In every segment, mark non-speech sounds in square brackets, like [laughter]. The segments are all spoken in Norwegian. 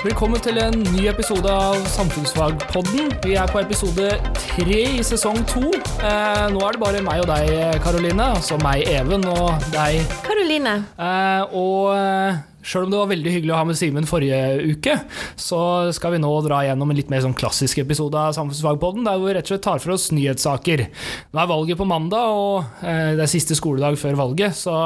Velkommen til en ny episode av Samfunnsfagpodden. Vi er på episode tre i sesong to. Eh, nå er det bare meg og deg, Karoline. Altså meg, Even, og deg. Karoline. Eh, og eh, Sjøl om det var veldig hyggelig å ha med Simen forrige uke, så skal vi nå dra gjennom en litt mer sånn klassisk episode av Samfunnsfagpodden, der vi rett og slett tar for oss nyhetssaker. Nå er valget på mandag, og eh, det er siste skoledag før valget, så,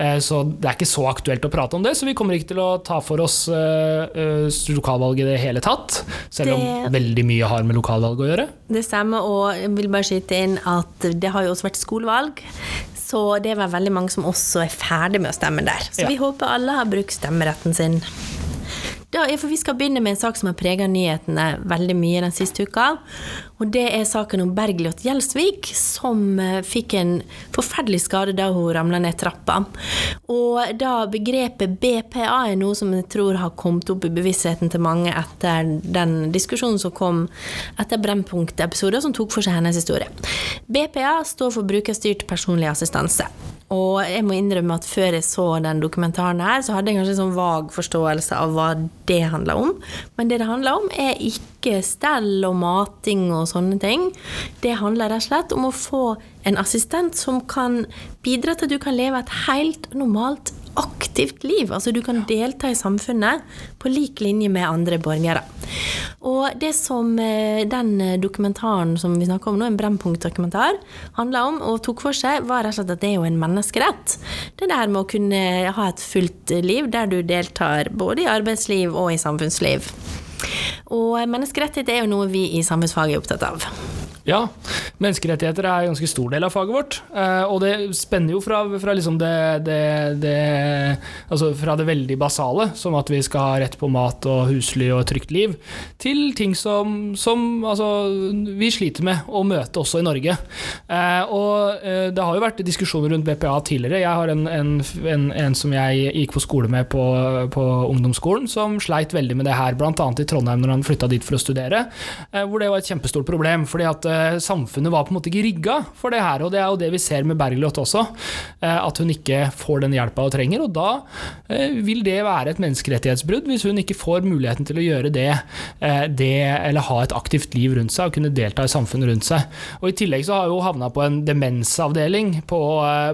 eh, så, det er ikke så aktuelt å prate om det. Så vi kommer ikke til å ta for oss eh, lokalvalget i det hele tatt, selv om det, veldig mye har med lokalvalg å gjøre. Det stemmer, og jeg vil bare skyte inn at det har jo også vært skolevalg. Så det vel veldig mange som også er ferdig med å stemme der. Så ja. vi håper alle har brukt stemmeretten sin. Da, for Vi skal begynne med en sak som har prega nyhetene veldig mye den siste uka. Og Det er saken om Bergljot Gjelsvik, som eh, fikk en forferdelig skade da hun ramla ned trappa. Og da begrepet BPA er noe som jeg tror har kommet opp i bevisstheten til mange etter den diskusjonen som kom etter Brennpunkt-episoder, som tok for seg hennes historie. BPA står for brukerstyrt personlig assistanse. Og jeg må innrømme at før jeg så den dokumentaren her, så hadde jeg kanskje en sånn vag forståelse av hva det handler om. Men det det handler om, er ikke stell og mating og sånne ting. Det handler rett og slett om å få en assistent som kan bidra til at du kan leve et helt normalt aktivt liv. Altså du kan delta i samfunnet på lik linje med andre borgere. Og det som eh, den dokumentaren som vi snakker om nå, en Brennpunkt-dokumentar, handla om og tok for seg, var rett og slett at det er jo en menneskerett. Det der med å kunne ha et fullt liv der du deltar både i arbeidsliv og i samfunnsliv. Og menneskerettighet er jo noe vi i samfunnsfaget er opptatt av. Ja, menneskerettigheter er en ganske stor del av faget vårt. Eh, og det spenner jo fra, fra liksom det, det, det, Altså fra det veldig basale, som at vi skal ha rett på mat og husly og et trygt liv, til ting som, som altså, vi sliter med å møte også i Norge. Eh, og eh, det har jo vært diskusjoner rundt BPA tidligere. Jeg har en, en, en, en som jeg gikk på skole med på, på, ungdomsskolen, som sleit veldig med det her, bl.a. i Trondheim når han flytta dit for å studere, hvor det var et kjempestort problem. fordi at Eh, samfunnet var på en måte ikke rigga for det her. Og det er jo det vi ser med Bergljot også, eh, at hun ikke får den hjelpa hun trenger. Og da eh, vil det være et menneskerettighetsbrudd hvis hun ikke får muligheten til å gjøre det, det eller ha et aktivt liv rundt seg og kunne delta i samfunnet rundt seg. Og I tillegg så har hun havna på en demensavdeling på,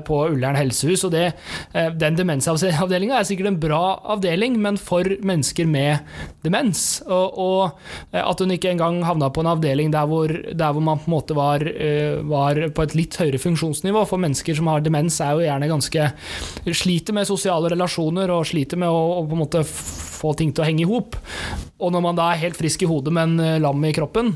på Ullern helsehus. og det, Den demensavdelinga er sikkert en bra avdeling, men for mennesker med demens. Og, og at hun ikke engang havna på en avdeling der hvor, der hvor man på en måte var, eh, var, på et litt høyere funksjonsnivå. For mennesker som har demens, er jo gjerne ganske Sliter med sosiale relasjoner og sliter med å, å på en måte få ting til å henge i hop. Og når man da er helt frisk i hodet, men eh, lam i kroppen,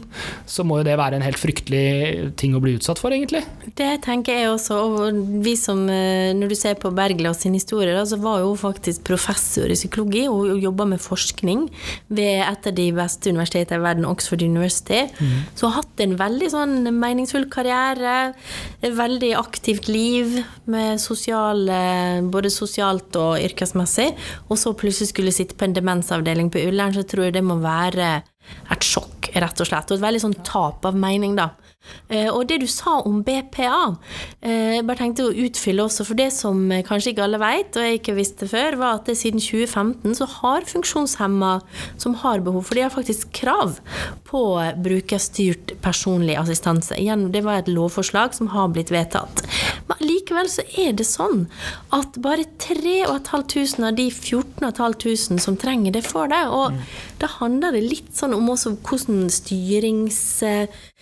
så må jo det være en helt fryktelig ting å bli utsatt for, egentlig. Det tenker jeg også. Og vi som, eh, når du ser på Bergljot sin historie, så var jo faktisk professor i psykologi og jobba med forskning ved et av de beste universitetene i verden, Oxford University. Mm. Så har hatt en veldig sånn meningsfull karriere, et veldig aktivt liv med sosiale, både sosialt og yrkesmessig, og så plutselig skulle sitte på en demensavdeling på Ullern, så tror jeg det må være et sjokk, rett og slett. Og et veldig sånn tap av mening, da. Eh, og det du sa om BPA, eh, jeg bare tenkte å utfylle også, for det som kanskje ikke alle vet, og jeg ikke visste før, var at det siden 2015 så har funksjonshemma som har behov, for de har faktisk krav på brukerstyrt personlig assistanse. Det var et lovforslag som har blitt vedtatt. Men likevel så er det sånn at bare 3500 av de 14500 som trenger det, får det. Og mm. da handler det litt sånn om også hvordan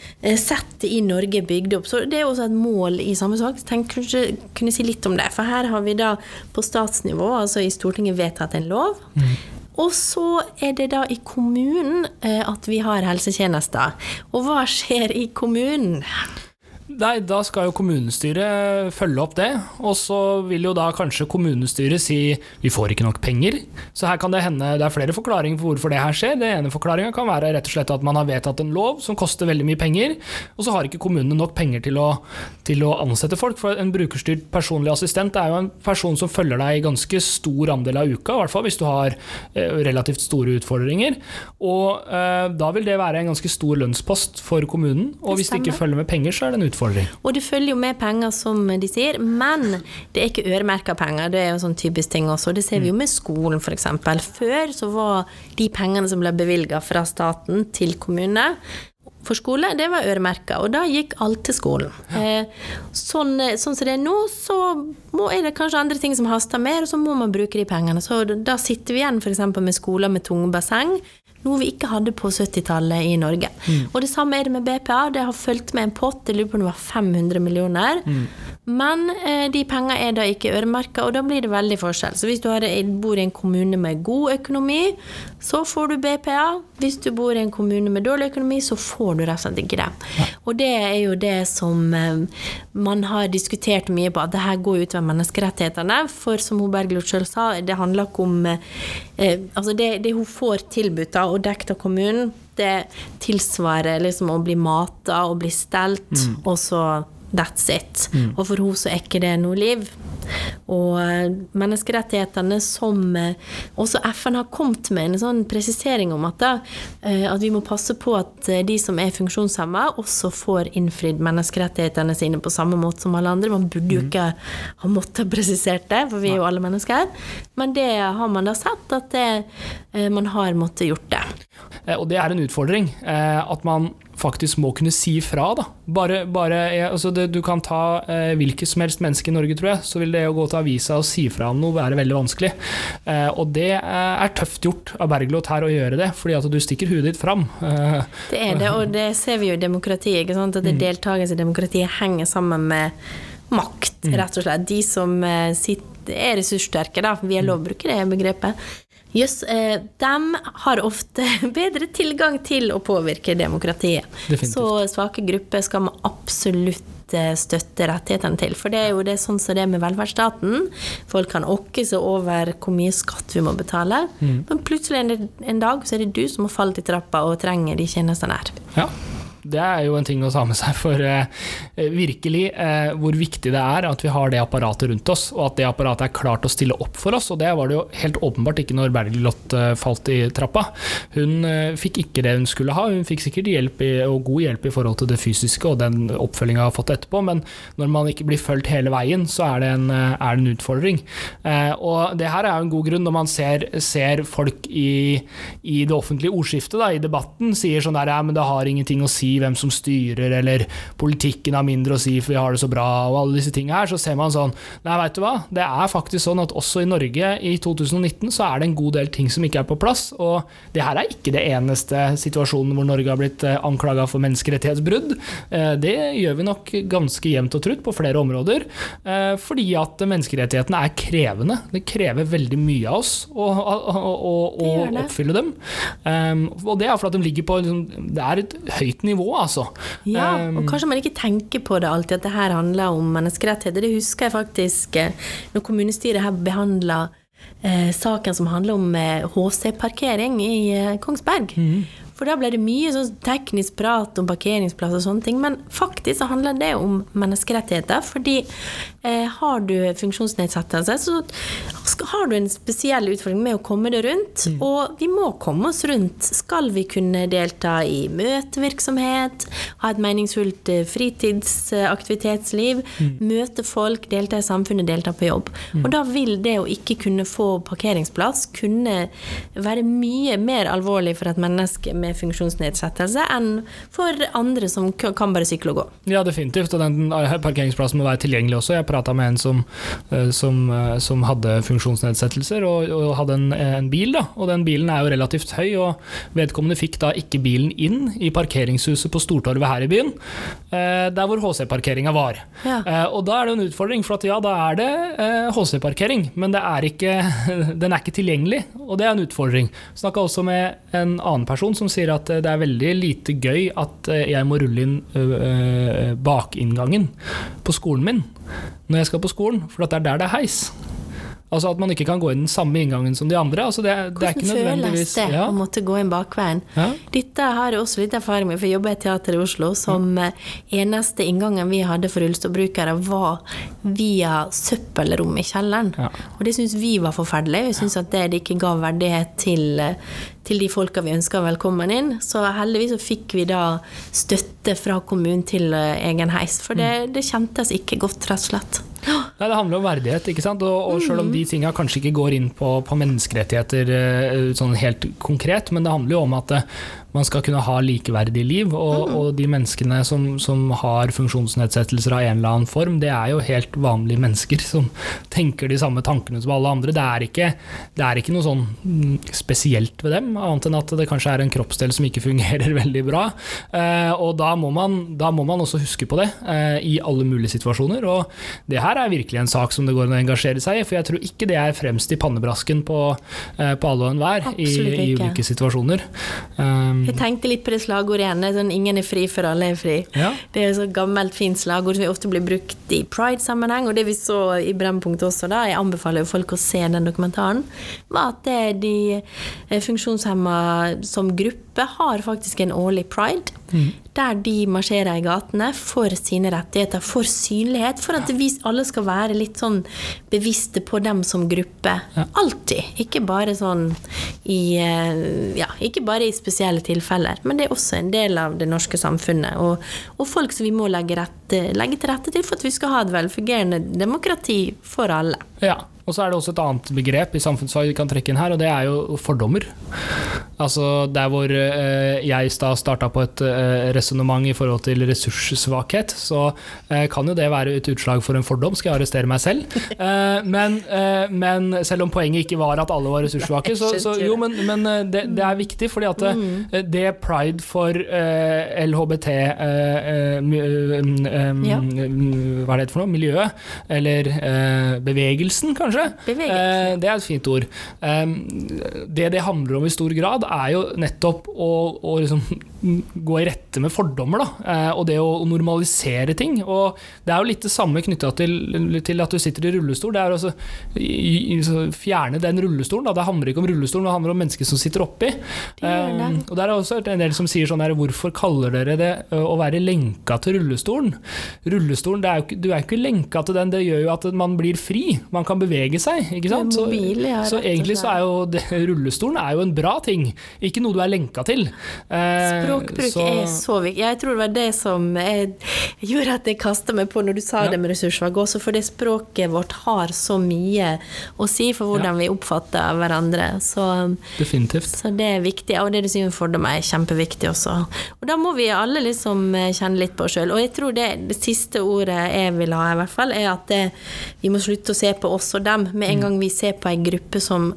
styringssettet i Norge bygd opp. Så det er også et mål i samme sak. Tenk kanskje kunne si litt om det. For her har vi da på statsnivå, altså i Stortinget, vedtatt en lov. Mm. Og så er det da i kommunen eh, at vi har helsetjenester. Og hva skjer i kommunen? Nei, da skal jo kommunestyret følge opp det. Og så vil jo da kanskje kommunestyret si vi får ikke nok penger. Så her kan det hende det er flere forklaringer for hvorfor det her skjer. Det ene forklaringa kan være rett og slett at man har vedtatt en lov som koster veldig mye penger, og så har ikke kommunene nok penger til å, til å ansette folk. For en brukerstyrt personlig assistent er jo en person som følger deg i ganske stor andel av uka, i hvert fall hvis du har eh, relativt store utfordringer. Og eh, da vil det være en ganske stor lønnspost for kommunen, og hvis det ikke følger med penger, så er det en utfordring utfordring. Og det følger jo med penger, som de sier, men det er ikke øremerka penger. Det er jo sånn typisk ting også. Det ser vi jo med skolen, f.eks. Før så var de pengene som ble bevilga fra staten til kommunene, for skole, det var øremerka, og da gikk alt til skolen. Eh, sånn, sånn, som det er nå, så må, er det kanskje andre ting som haster mer, og så må man bruke de pengene. Så da sitter vi igjen f.eks. med skoler med tunge basseng, noe vi ikke hadde på 70-tallet i Norge. Mm. Og det samme er det med BPA. Det har fulgt med en pott, jeg lurer på om det var 500 millioner. Mm. Men eh, de pengene er da ikke øremerka, og da blir det veldig forskjell. Så hvis du har, bor i en kommune med god økonomi, så får du BPA. Hvis du bor i en kommune med dårlig økonomi, så får du rett og slett ikke det. Ja. Og det er jo det som eh, man har diskutert mye på, at det her går utover menneskerettighetene. For som Bergljot sjøl sa, det handler ikke om eh, Altså det, det hun får tilbudt av og dekket av kommunen, det tilsvarer liksom å bli mata og bli stelt, mm. og så That's it. Mm. Og for henne så er ikke det noe liv. Og eh, menneskerettighetene som eh, også FN har kommet med en sånn presisering om at, da, eh, at vi må passe på at de som er funksjonshemma, også får innfridd menneskerettighetene sine på samme måte som alle andre. Man burde jo mm. ikke ha måttet presisert det, for vi er jo alle mennesker. Men det har man da sett, at det, man har måttet gjort det. Og det er en utfordring. At man faktisk må kunne si fra. Da. Bare, bare altså det, du kan ta eh, hvilket som helst menneske i Norge, tror jeg, så vil det å gå til avisa og si fra om noe være veldig vanskelig. Eh, og det er tøft gjort av Bergljot her å gjøre det, fordi at du stikker huet ditt fram. Eh, det er det, og det ser vi jo i demokratiet. Ikke sant? At mm. deltakelse i demokratiet henger sammen med makt, mm. rett og slett. De som eh, sitter, er ressurssterke, da. Vi har lov å bruke det begrepet. Jøss, yes, eh, de har ofte [laughs] bedre tilgang til å påvirke demokratiet. Definitivt. Så svake grupper skal man absolutt eh, støtte rettighetene til. For det er jo det sånn som det er med velferdsstaten. Folk kan åkke seg over hvor mye skatt vi må betale. Mm. Men plutselig en, dag så er det du som har falt i trappa og trenger de tjenestene her. Ja. Det er jo en ting å ta med seg for eh, virkelig eh, hvor viktig det er at vi har det apparatet rundt oss, og at det apparatet er klart å stille opp for oss. Og det var det jo helt åpenbart ikke når Bergljot eh, falt i trappa. Hun eh, fikk ikke det hun skulle ha, hun fikk sikkert hjelp i, og god hjelp i forhold til det fysiske og den oppfølginga hun har fått etterpå, men når man ikke blir fulgt hele veien, så er det en, eh, er det en utfordring. Eh, og det her er jo en god grunn når man ser, ser folk i, i, det offentlige ordskiftet, da, i debatten, sier sånn der ja, men det har ingenting å si hvem som styrer, eller politikken har mindre å si for vi har det så bra, og alle disse tingene her, så ser man sånn Nei, veit du hva, det er faktisk sånn at også i Norge i 2019 så er det en god del ting som ikke er på plass, og det her er ikke det eneste situasjonen hvor Norge har blitt eh, anklaga for menneskerettighetsbrudd. Eh, det gjør vi nok ganske jevnt og trutt på flere områder, eh, fordi at menneskerettighetene er krevende. Det krever veldig mye av oss å, å, å, å oppfylle dem. Og det er fordi de ligger på liksom, Det er et høyt nivå nivå, altså. Ja, og kanskje man ikke tenker på det alltid, at det her handler om menneskerettigheter. Det husker jeg faktisk eh, når kommunestyret her behandla eh, saken som handler om HC-parkering eh, i eh, Kongsberg. Mm. For da ble det mye sånn teknisk prat om parkeringsplass og sånne ting. Men faktisk så handler det om menneskerettigheter. Fordi eh, har du funksjonsnedsettelse, så har du en spesiell utfordring med å komme deg rundt. Mm. Og vi må komme oss rundt. Skal vi kunne delta i møtevirksomhet, ha et meningsfullt eh, fritidsaktivitetsliv, mm. møte folk, delta i samfunnet, delta på jobb. Mm. Og da vil det å ikke kunne få parkeringsplass kunne være mye mer alvorlig for et menneske med funksjonsnedsettelse enn for andre som kan bare sykle og gå. Ja, definitivt. Og den eh, parkeringsplassen må være tilgjengelig også. Jeg prata med en som, eh, som, eh, som, hadde funksjonsnedsettelser og, og hadde en, en, bil. da, og Den bilen er jo relativt høy, og vedkommende fikk da ikke bilen inn i parkeringshuset på Stortorvet her i byen, der hvor HC-parkeringa var. Ja. Og da er det jo en utfordring, for at ja, da er det HC-parkering, men er ikke, [laughs] den er ikke tilgjengelig, og det er en utfordring. Snakka også med en annen person som sier sier at det er veldig lite gøy at eh, jeg må rulle inn bakinngangen på skolen min når jeg skal på skolen, for det er der det er heis. Altså At man ikke kan gå inn den samme inngangen som de andre. Altså det, det er ikke nødvendigvis Hvordan føles det ja. å måtte gå inn bakveien? Ja. Dette har jeg også litt erfaring med, for jeg jobber i teater i Oslo som mm. eneste inngangen vi hadde for rullestolbrukere, var via søppelrom i kjelleren. Ja. Og det syns vi var forferdelig. Vi syns at det, det ikke ga verdighet til til de folka vi ønska velkommen inn. Så heldigvis så fikk vi da støtte fra kommunen til eh, egen heis. For det, mm. det kjentes ikke godt, rett og slett. Nei, Det handler om verdighet, ikke sant? og, og selv om de tingene tinga kanskje ikke går inn på, på menneskerettigheter eh, sånn helt konkret, men det handler jo om at man skal kunne ha likeverdige liv. Og, mm. og de menneskene som, som, har funksjonsnedsettelser av en eller annen form, det er jo helt vanlige mennesker som [laughs] tenker de samme tankene som alle andre. Det er ikke, det er ikke noe sånn mm, spesielt ved dem, annet enn at det kanskje er en kroppsdel som ikke [laughs] fungerer veldig bra. Eh, og da må, man, da må, man, også huske på det eh, i alle mulige situasjoner. Og det her er virkelig en sak som det går an å engasjere seg i, for jeg tror ikke det er fremst i pannebrasken på, eh, på alle og enhver i, i, ulike situasjoner. Um, jeg tenkte litt på det slagordet igjen. Sånn, 'Ingen er fri før alle er fri'. Ja. Det er et så gammelt, fint slagord som ofte blir brukt i pride-sammenheng. Og det vi så i Brennpunkt også, da, jeg anbefaler jo folk å se den dokumentaren, var at det de eh, funksjonshemma som gruppe har faktisk en årlig pride. Mm. Der de marsjerer i gatene for sine rettigheter, for synlighet. For at vi alle skal være litt sånn bevisste på dem som gruppe. Ja. Alltid. Ikke bare sånn i eh, Ja, ikke bare i spesielle tilfeller. Men det er også en del av det norske samfunnet. Og, og folk som vi må legge, rette, legge til rette til for at vi skal ha et velfungerende demokrati for alle. Ja, og så er det også et annet begrep i samfunnsfag vi kan trekke inn her, og det er jo fordommer. Altså Der hvor eh, jeg da starta på et eh, resonnement i forhold til ressurssvakhet, så eh, kan jo det være et utslag for en fordom, skal jeg arrestere meg selv. [laughs] Eh, men, men, selv om poenget ikke var at alle var ressurssvake, så, så jo, men, men det, det, er viktig, fordi at det, mm. det pride for LHBT ja. Hva er det for noe? Miljøet? Eller bevegelsen, kanskje? Bevegelsen. det er et fint ord. det det handler om i stor grad, er jo nettopp å, å liksom gå i rette med fordommer, da. Eh, og det å normalisere ting. Og det er jo litt det samme knytta til, til, at du sitter i rullestol. Det er altså, fjerne den rullestolen. Da. Det handler ikke om rullestolen, det handler om mennesker som sitter oppi. Det um, og der er også en del som sier sånn her Hvorfor kaller dere det å være lenka til rullestolen? Rullestolen, er jo, du er jo ikke lenka til den, det gjør jo at man blir fri. Man kan bevege seg, ikke sant? Så, så egentlig så er jo det, rullestolen er jo en bra ting, ikke noe du er lenka til. Uh, Språkbruk så... er så viktig. Jeg tror det var det som gjorde at jeg kasta meg på når du sa ja. det med ressursvalg også, fordi språket vårt har så mye å si for hvordan ja. vi oppfatter hverandre. Så, Definitivt. Så det er viktig. Og det du sier om fordommer er kjempeviktig også. Og da må vi alle liksom eh, kjenne litt på oss sjøl. Og jeg tror det, det, siste ordet jeg vil ha, i hvert fall, er at det, vi må slutte å se på oss og dem. Med en mm. gang vi ser på ei gruppe som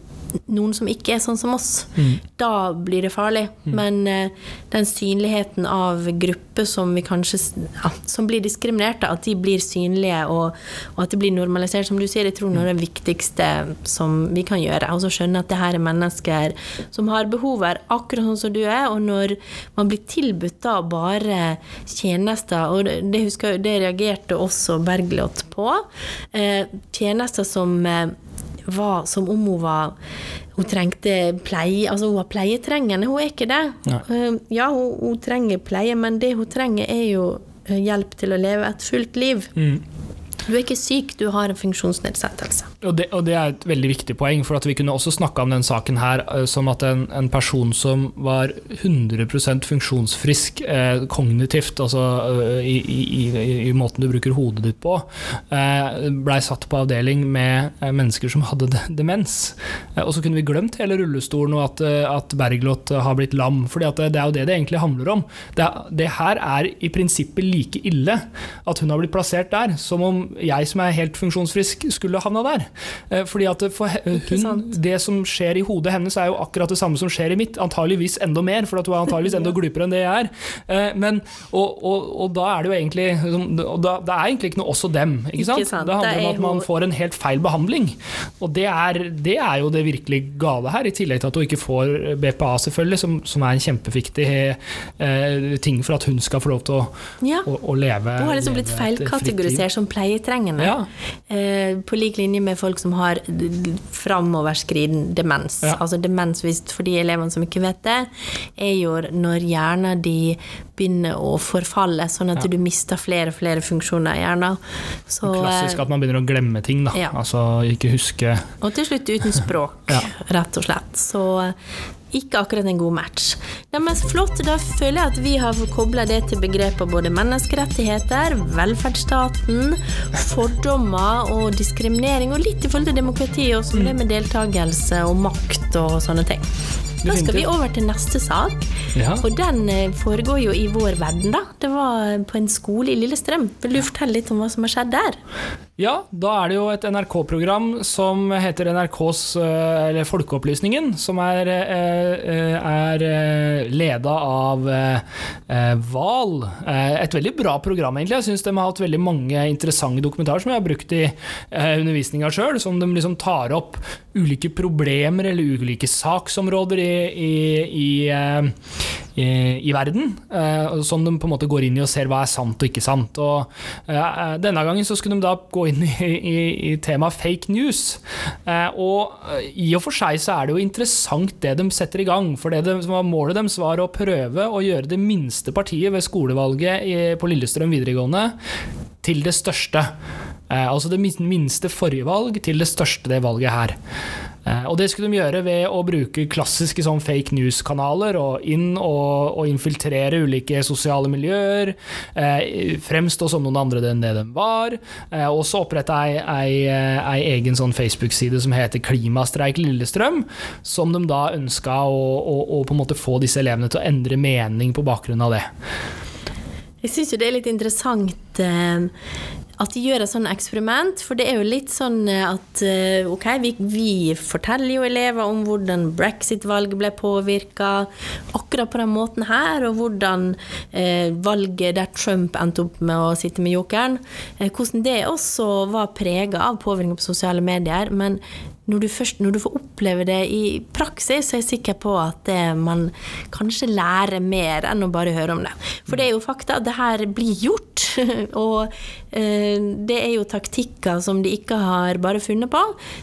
noen som ikke er sånn som oss. Mm. Da blir det farlig. Mm. Men uh, den synligheten av grupper som vi ja, som blir diskriminerte, at de blir synlige og, og, at det blir normalisert, som du sier, jeg tror noe av det viktigste som vi kan gjøre. Og så skjønne at det her er mennesker som har behov her, akkurat sånn som du er. Og når man blir tilbudt da bare tjenester, og det, husker det reagerte også Bergljot på, uh, tjenester som uh, var som om hun var Hun trengte pleie Altså, hun var pleietrengende. Hun er ikke det. Uh, ja, hun, hun, trenger pleie, men det hun trenger, er jo eh, hjelp til å leve et fullt liv. Mm. Du er ikke syk, du har en funksjonsnedsettelse. Og det, og det er et veldig viktig poeng, for vi kunne også snakka om den saken her eh, som at en, en person som var 100 funksjonsfrisk eh, kognitivt, altså eh, i, i, i, i, måten du bruker hodet ditt på, eh, blei satt på avdeling med eh, mennesker som hadde demens. Eh, og så kunne vi glemt hele rullestolen og at, at Bergljot har blitt lam, for det, det er jo det det egentlig handler om. Det, det her er i prinsippet like ille at hun har blitt plassert der, som om jeg som er helt funksjonsfrisk, skulle havna der. Eh, fordi at hun, Det som skjer i hodet hennes, er jo akkurat det samme som skjer i mitt. Antageligvis enda mer, for at hun er antageligvis enda glupere enn det jeg er. Eh, men, og, og, og, da er det jo egentlig da, Det er egentlig ikke noe oss og dem. Ikke sant? Ikke sant? Det handler om at man får en helt feil behandling. Og det er, det er jo det virkelig gale her, i tillegg til at hun ikke får BPA, selvfølgelig, som, som er en kjempeviktig eh, ting for at hun skal få lov til å, ja. å, å leve Hun har liksom blitt feilkategorisert som pleietrengende. Ja. Eh, på lik linje med folk som har d- d- framoverskriden demens. Ja. Altså demens, for de elevene som ikke vet det, er jo når hjernen de begynner å forfalle, sånn at Ja. du mister flere og flere funksjoner i hjernen. Så, Klassisk at man begynner å glemme ting, da. Ja. Altså ikke huske og til slutt uten språk, [laughs] rett og slett. Så ikke akkurat en god match. Ja, men flott, da føler jeg at vi har kobla det til begreper både menneskerettigheter, velferdsstaten, fordommer og diskriminering, og litt i forhold til demokrati og som det med deltakelse og makt og sånne ting. Da skal vi over til neste sak, Ja. og den eh, foregår jo i vår verden, da. Det var på en skole i Lillestrøm. Vil du fortelle litt om hva som har skjedd der? Ja, da er det jo et NRK-program som heter NRKs eh, eller Folkeopplysningen, som er, eh, er leda av eh, eh, Val. Eh, Et veldig bra program, egentlig. Jeg syns de har hatt veldig mange interessante dokumentarer som jeg har brukt i eh, undervisninga sjøl, som de liksom tar opp ulike problemer eller ulike saksområder i, i, i, eh, i, i verden, eh, som de på en måte går inn i og ser hva er sant og ikke sant. Og eh, Denne gangen så skulle de da gå inn i, i, i temaet fake news. Eh, og eh, i og for seg så er det jo interessant det de setter i gang. For det de, målet deres var å prøve å gjøre det minste partiet ved skolevalget på Lillestrøm videregående til det største. Eh, altså det minste forrige valg til det største det valget her. Eh, og det skulle de gjøre ved å bruke klassiske sånn fake news-kanaler og inn og, og infiltrere ulike sosiale miljøer. Eh, fremstå som noen andre enn det de var. Eh, og så opprette ei, ei, eh, ei egen sånn Facebook-side som heter Klimastreik Lillestrøm. Som de da ønska å, å, å på en måte få disse elevene til å endre mening på bakgrunn av det. Jeg syns jo det er litt interessant eh, at de gjør et sånt eksperiment, for det er jo litt sånn eh, at eh, ok, vi, vi forteller jo elever om hvordan brexit-valget ble påvirka akkurat på den måten her, og hvordan eh, valget der Trump endte opp med å sitte med jokeren, eh, hvordan det også var prega av påvirkning på sosiale medier. men når du, først, når du får oppleve det i praksis, så er jeg sikker på at det, man kanskje lærer mer enn å bare høre om det. For det er jo fakta det her blir gjort. [laughs] Og eh, det er jo taktikker som de ikke har bare funnet på.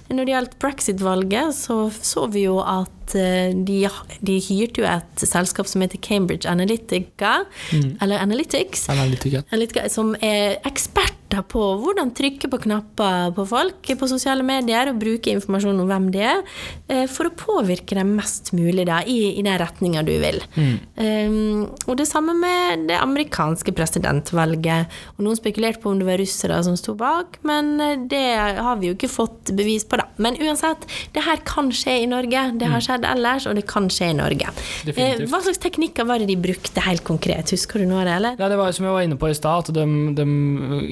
Når det gjaldt brexit-valget, så så vi jo at eh, de, de hyrte jo et selskap som heter Cambridge Analytica, eller Analytics, Analytica. Analytica, som er eksperter på hvordan trykke på knapper på folk på sosiale medier og bruke informasjon om hvem de er, eh, for å påvirke dem mest mulig da, i, i den retninga du vil. Um, og det samme med det amerikanske presidentvalget. Og noen spekulerte på om det var russere som sto bak, men eh, det har vi jo ikke fått bevis på, da. Men uansett, det her kan skje i Norge. Det har skjedd ellers, og det kan skje i Norge. Eh, Definitivt. hva slags teknikker var det de brukte helt konkret? Husker du noe av det, eller? Ja, det var som jeg var inne på i stad, at de, de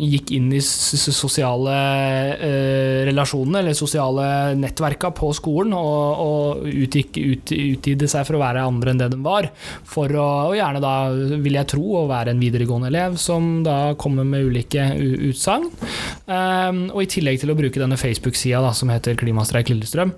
gikk inn i sosiale eh, relasjoner, eller sosiale nettverka på skolen, og, og utgikk, ut, utgitte seg for å være andre enn det de var. For å, og gjerne da, vil jeg tro, å være en videregående elev som da kommer med ulike utsagn. Um, og i tillegg til å bruke denne Facebook-sida som heter Klimastreik Lillestrøm.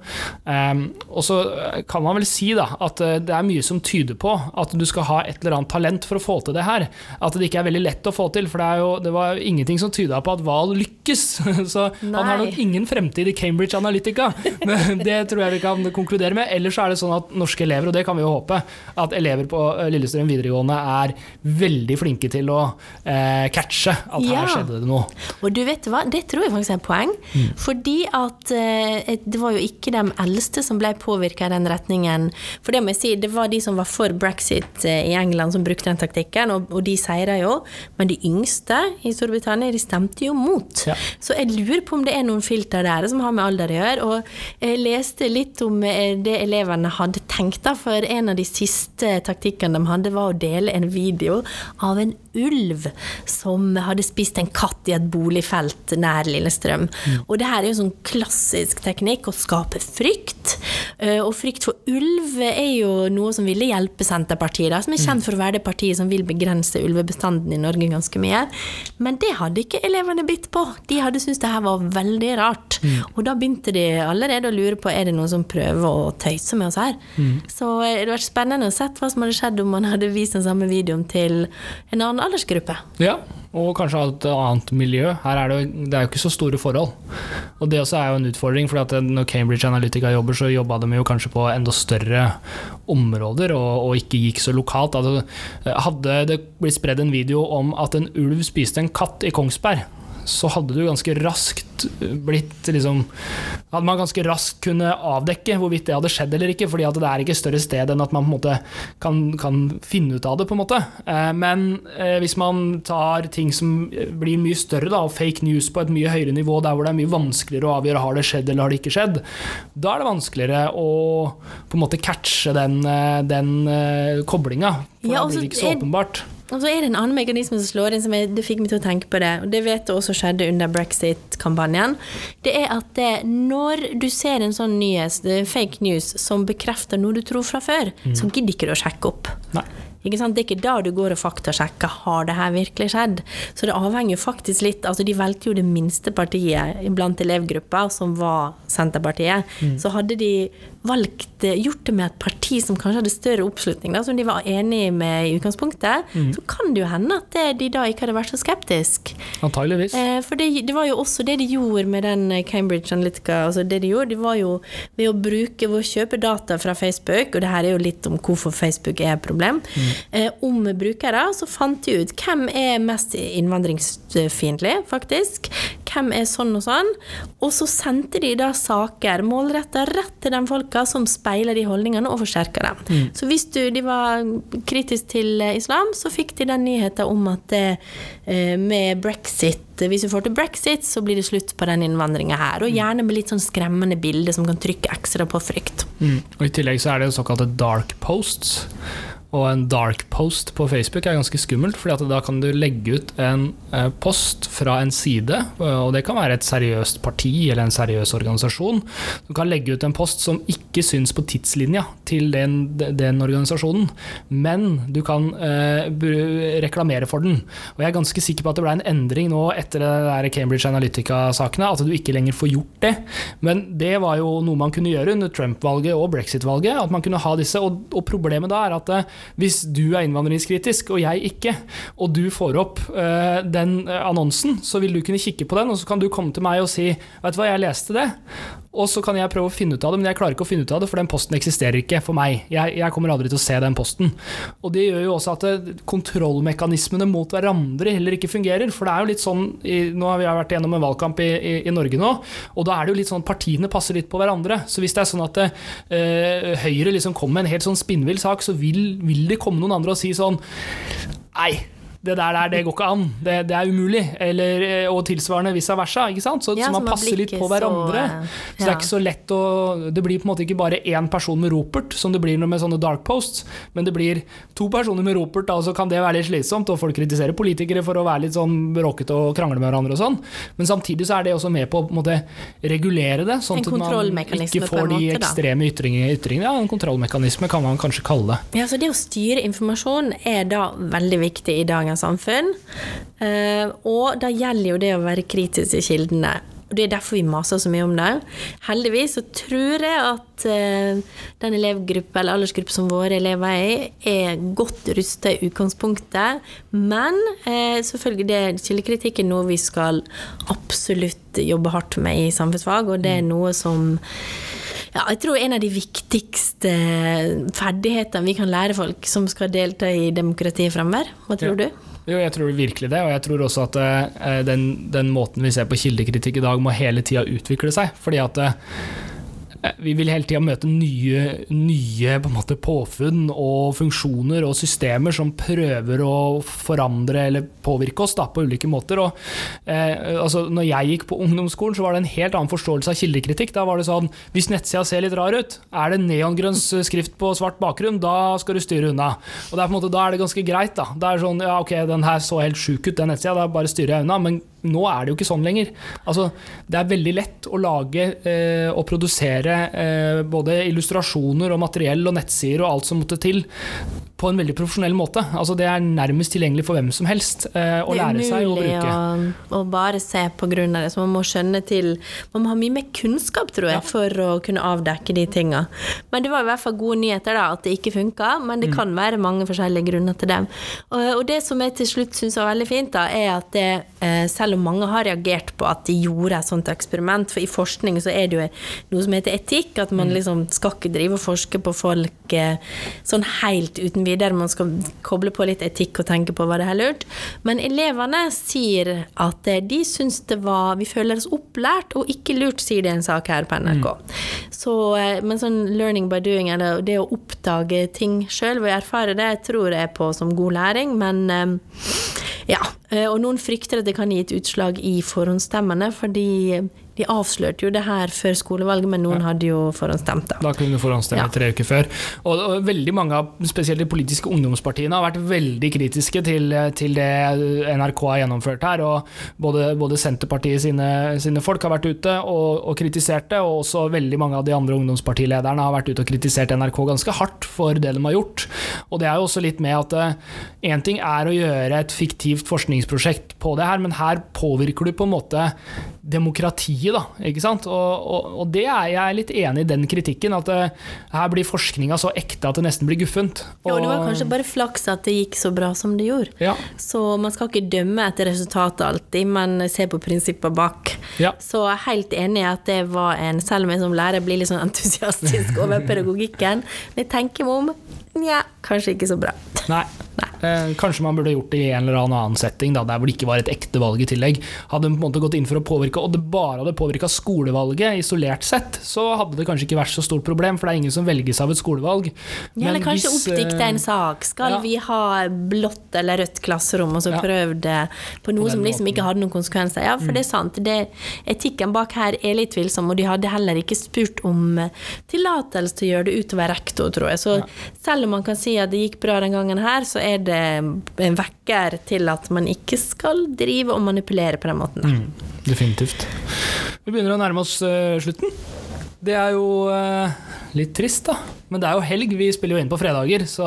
Um, og så kan man vel si da, at eh, det er mye som tyder på at du skal ha et eller annet talent for å få til det her. At det ikke er veldig lett å få til, for det, jo, det var ingenting som tyda på at Val lykkes. [laughs] Så han har nok ingen fremtid i Cambridge Analytica. [laughs] Men det tror jeg vi kan konkludere med. Ellers er det sånn at norske elever, og det kan vi jo håpe, at elever på eh, Lillestrøm videregående er veldig flinke til å eh, catche at Ja. her skjedde det noe. Og du vet hva, det tror jeg faktisk er et poeng. Fordi at eh, det var jo ikke de eldste som ble påvirka i den retningen. For det må jeg si, det var de som var for brexit eh, i England som brukte den taktikken, og, og de seira jo. Men de yngste i Storbritannia, de stemte jo mot. Ja. Så jeg lurer på om det er noen filter der som har med alder å gjøre. Og jeg leste litt om eh, det elevene hadde tenkt, da, for en av de siste taktikkene de hadde, var å dele en video av en ulv som hadde spist en katt i et boligfelt nær Lillestrøm. Og det her er jo sånn klassisk teknikk å skape frykt. Eh, Og frykt for ulv er jo noe som ville hjelpe Senterpartiet, da, som er kjent for å være det partiet som vil begrense ulvebestanden i Norge ganske mye. Men det hadde ikke elevene bitt på. De hadde syntes det her var veldig rart. Og da begynte de allerede å lure på er det noen som prøver å tøyse med oss her. Så eh, det hadde vært spennende å se hva som hadde skjedd om man hadde vist den samme videoen til en annen aldersgruppe. Ja, og kanskje et annet miljø. Her er det, det er jo ikke så store forhold. Og det også er jo en utfordring, for når Cambridge Analytica jobber, så jobba de jo kanskje på enda større områder, og, og ikke gikk så lokalt. Altså, hadde det blitt spredd en video om at en ulv spiste en katt i Kongsberg, så hadde du ganske raskt blitt liksom Hadde man ganske raskt kunne avdekke hvorvidt det hadde skjedd eller ikke, fordi at det er ikke større sted enn at man på en måte kan, kan finne ut av det. på en måte. Eh, men eh, hvis man tar ting som blir mye større, da, og fake news på et mye høyere nivå, der hvor det er mye vanskeligere å avgjøre har det skjedd eller har det ikke skjedd, da er det vanskeligere å på en måte catche den, eh, den koblinga. For ja, da blir det ikke så åpenbart. Og så er det en annen mekanisme som slår inn, som jeg, det fikk meg til å tenke på det. Og det vet du også skjedde under brexit-kampanjen. Det er at det, når du ser en sånn nyhet, fake news, som bekrefter noe du tror fra før, mm. så gidder ikke du å sjekke opp. Nei. Ikke sant? Det er ikke da du går og faktasjekker har det her virkelig skjedd. Så det avhenger faktisk litt altså De valgte jo det minste partiet blant elevgruppa, som var Senterpartiet. Mm. Så hadde de valgt, eh, gjort det med et parti som kanskje hadde større oppslutning, da, som de var enig med i utgangspunktet, mm. så kan det jo hende at de da ikke hadde vært så skeptisk. Antageligvis. Eh, for det, det, var jo også det de gjorde med den eh, Cambridge Analytica. altså det de gjorde, det var jo ved å bruke, ved å kjøpe data fra Facebook, og det her er jo litt om hvorfor Facebook er et problem, mm. eh, om brukere, så fant de ut hvem er mest innvandringsfiendtlig, faktisk. Hvem er sånn og sånn. Og så sendte de da saker målretta rett til de folka som speiler de holdningene og forsterker dem. Mm. Så hvis du, de var kritiske til eh, islam, så fikk de den nyheten om at det, eh, med brexit hvis vi får til brexit, så blir det slutt på den innvandringa her. Og mm. gjerne med litt sånn skremmende bilder som kan trykke ekstra på frykt. Mm. Og I tillegg så er det såkalte dark posts. Og en dark post på Facebook er ganske skummelt, for da kan du legge ut en eh, post fra en side, og det kan være et seriøst parti eller en seriøs organisasjon. Du kan legge ut en post som ikke syns på tidslinja til den, den organisasjonen, men du kan eh, reklamere for den. Og jeg er ganske sikker på at det ble en endring nå etter det Cambridge Analytica-sakene, at du ikke lenger får gjort det. Men det var jo noe man kunne gjøre under Trump-valget og brexit-valget, at man kunne ha disse, og, og problemet da er at eh, hvis du er innvandringskritisk og jeg ikke, og du får opp uh, den eh, annonsen, så vil du kunne kikke på den, og så kan du komme til meg og si Vet du hva, jeg leste det, og så kan jeg prøve å finne ut av det, men jeg klarer ikke å finne ut av det, for den posten eksisterer ikke for meg. Jeg, jeg kommer aldri til å se den posten. Og det gjør jo også at det, eh, kontrollmekanismene mot hverandre heller ikke fungerer. For det er jo litt sånn i, Nå har vi vært gjennom en valgkamp i, i, i, Norge nå, og da er det jo litt sånn at partiene passer litt på hverandre. Så hvis det er sånn at det, uh, Høyre liksom kommer med en helt sånn spinnvill sak, så vil, vil det komme noen andre og si sånn Nei det der, der det går ikke an. Det, det er umulig. Eller, eh, og tilsvarende vice versa. Ikke sant? Så, ja, så man passer litt på hverandre. Så, ja. så, det er ikke så lett å Det blir på en måte ikke bare én person med ropert, som det blir med sånne dark posts, men det blir to personer med ropert, da, og så kan det være litt slitsomt. Og folk kritiserer politikere for å være litt sånn bråkete og krangle med hverandre og sånn. Men samtidig så er det også med på å måte, regulere det, sånn at man ikke får de ekstreme ytringene. ytringene. Ja, en kontrollmekanisme kan man kanskje kalle det. Ja, så det å styre informasjon er da veldig viktig i dagens samfunn. Eh, og da gjelder jo det å være kritisk til kildene. Og Det er derfor vi maser så mye om det. Heldigvis så tror jeg at uh, den elevgruppe eller aldersgruppe som våre elever er er godt rusta i utgangspunktet. Men uh, selvfølgelig det kildekritikk er noe vi skal absolutt jobbe hardt med i samfunnsfag, og det er noe som ja, jeg tror en av de viktigste ferdighetene vi kan lære folk som skal delta i demokratiet framover. Hva tror ja. du? Jo, jeg tror virkelig det, og jeg tror også at uh, den, den, måten vi ser på kildekritikk i dag, må hele tida utvikle seg. fordi at Eh, vi vil hele tida møte nye, nye på måte, påfunn og funksjoner og systemer som prøver å forandre eller påvirke oss da, på ulike måter. Og, eh, altså, når jeg gikk på ungdomsskolen, så var det en helt annen forståelse av kildekritikk. Da var det sånn hvis nettsida ser litt rar ut, er det neongrønn skrift på svart bakgrunn, da skal du styre unna. Og er måte, Da er det ganske greit. Da Det er sånn ja, ok, den her så helt sjuk ut, den nettsida, da bare styrer jeg unna. Men Nå er det jo ikke sånn lenger. Altså, det er veldig lett å lage eh, og produsere eh, både illustrasjoner og materiell og nettsider og alt som måtte til, på en veldig profesjonell måte. Altså, det er nærmest tilgjengelig for hvem som helst eh, å lære seg å bruke. Det er umulig å, bare se på grunn av det. Så man må skjønne til Man må ha mye mer kunnskap, tror jeg, ja. for å kunne avdekke de tinga. Men det var i hvert fall gode nyheter, da, at det ikke funka. Men det mm. kan være mange forskjellige grunner til det. Og, og det som jeg til slutt syns var veldig fint, da, er at det, eh, selv om mange har reagert på at de gjorde et sånt eksperiment, for i forskning så er det jo noe som heter etikk, at man mm. liksom skal ikke drive og forske på folk eh, sånn helt uten videre. Man skal koble på litt etikk og tenke på hva det er lurt. Men elevene sier at eh, de syns det var Vi føler oss opplært og ikke lurt, sier det en sak her på NRK. Mm. Så, men sånn learning by doing, eller det å oppdage ting sjøl og erfare det, tror jeg på som god læring, men ja. Og noen frykter at det kan gi et utslag i forhåndsstemmene, fordi de avslørte jo det her før skolevalget, men noen ja. hadde jo forhåndsstemt. Da, da kunne du forhåndsstemme ja. tre uker før. Og, og, veldig mange av spesielt de politiske ungdomspartiene har vært veldig kritiske til, til det NRK har gjennomført her. og Både, både Senterpartiet sine, sine, folk har vært ute og, og, kritisert det, og også veldig mange av de andre ungdomspartilederne har vært ute og kritisert NRK ganske hardt for det de har gjort. Og det er jo også litt med at én eh, ting er å gjøre et fiktivt forskningsprosjekt på det her, men her påvirker du på en måte demokratiet, da. Ikke sant? Og, og, og det er jeg litt enig i den kritikken, at det, eh, her blir forskninga så ekte at det nesten blir guffent. Og, ja, det var kanskje bare flaks at det gikk så bra som det gjorde. Ja. Så man skal ikke dømme etter resultatet alltid, men se på prinsippene bak. Ja. Så jeg er helt enig i at det var en Selv om jeg som lærer blir litt sånn entusiastisk [laughs] over pedagogikken, men jeg tenker meg om Nja, kanskje ikke så bra. Nei. Eh, kanskje man burde gjort det i en eller annen setting, da, der hvor det ikke var et ekte valg i tillegg. Hadde de på en måte gått inn for å påvirke, og det bare hadde påvirka skolevalget isolert sett, så hadde det kanskje ikke vært så stort problem, for det er ingen som velges av et skolevalg. Ja, eller kanskje hvis, oppdikte en eh, sak. Skal ja. vi ha blått eller rødt klasserom, og så ja. prøv det på noe på som liksom ikke hadde noen konsekvenser? Ja, for mm. det er sant. Det, etikken bak her er litt tvilsom, og de hadde heller ikke spurt om tillatelse til å gjøre det utover rektor, tror jeg. Så ja. selv om man kan si at det gikk bra den gangen her, så er det en vekker til at man ikke skal drive og manipulere på den måten. Mm, definitivt. Vi begynner å nærme oss uh, slutten. Det er jo eh, litt trist, da. Men det er jo helg. Vi spiller jo inn på fredager, så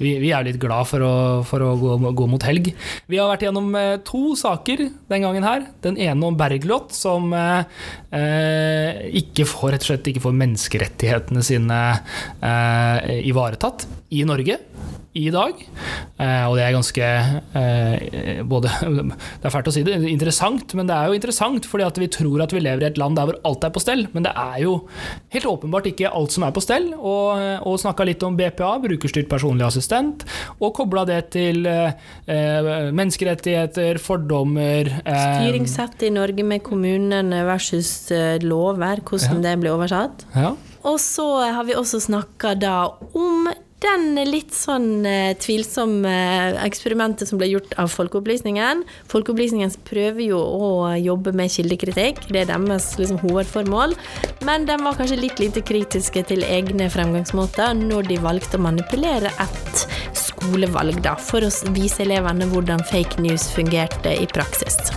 vi, vi er litt glad for å, for å gå, gå, mot helg. Vi har vært gjennom eh, to saker den gangen her. Den ene om Bergljot, som ikke får, rett og slett ikke får menneskerettighetene sine ivaretatt i Norge i dag. Eh, og det er ganske eh, både, [laughs] Det er fælt å si det, interessant, men det er jo interessant fordi at vi tror at vi lever i et land der hvor alt er på stell. Men det er jo helt åpenbart ikke alt som er på stell. Og, og snakka litt om BPA, brukerstyrt personlig assistent, og kobla det til eh, menneskerettigheter, fordommer Styringssett i Norge med kommunene versus lover, hvordan ja. det blir oversatt. Ja. Og så har vi også snakka da om den litt sånn eh, tvilsomme eksperimentet som ble gjort av Folkeopplysningen. Folkeopplysningen prøver jo å jobbe med kildekritikk, det er deres liksom, hovedformål. Men de var kanskje litt lite kritiske til egne fremgangsmåter når de valgte å manipulere et skolevalg, da, for å vise elevene hvordan fake news fungerte i praksis.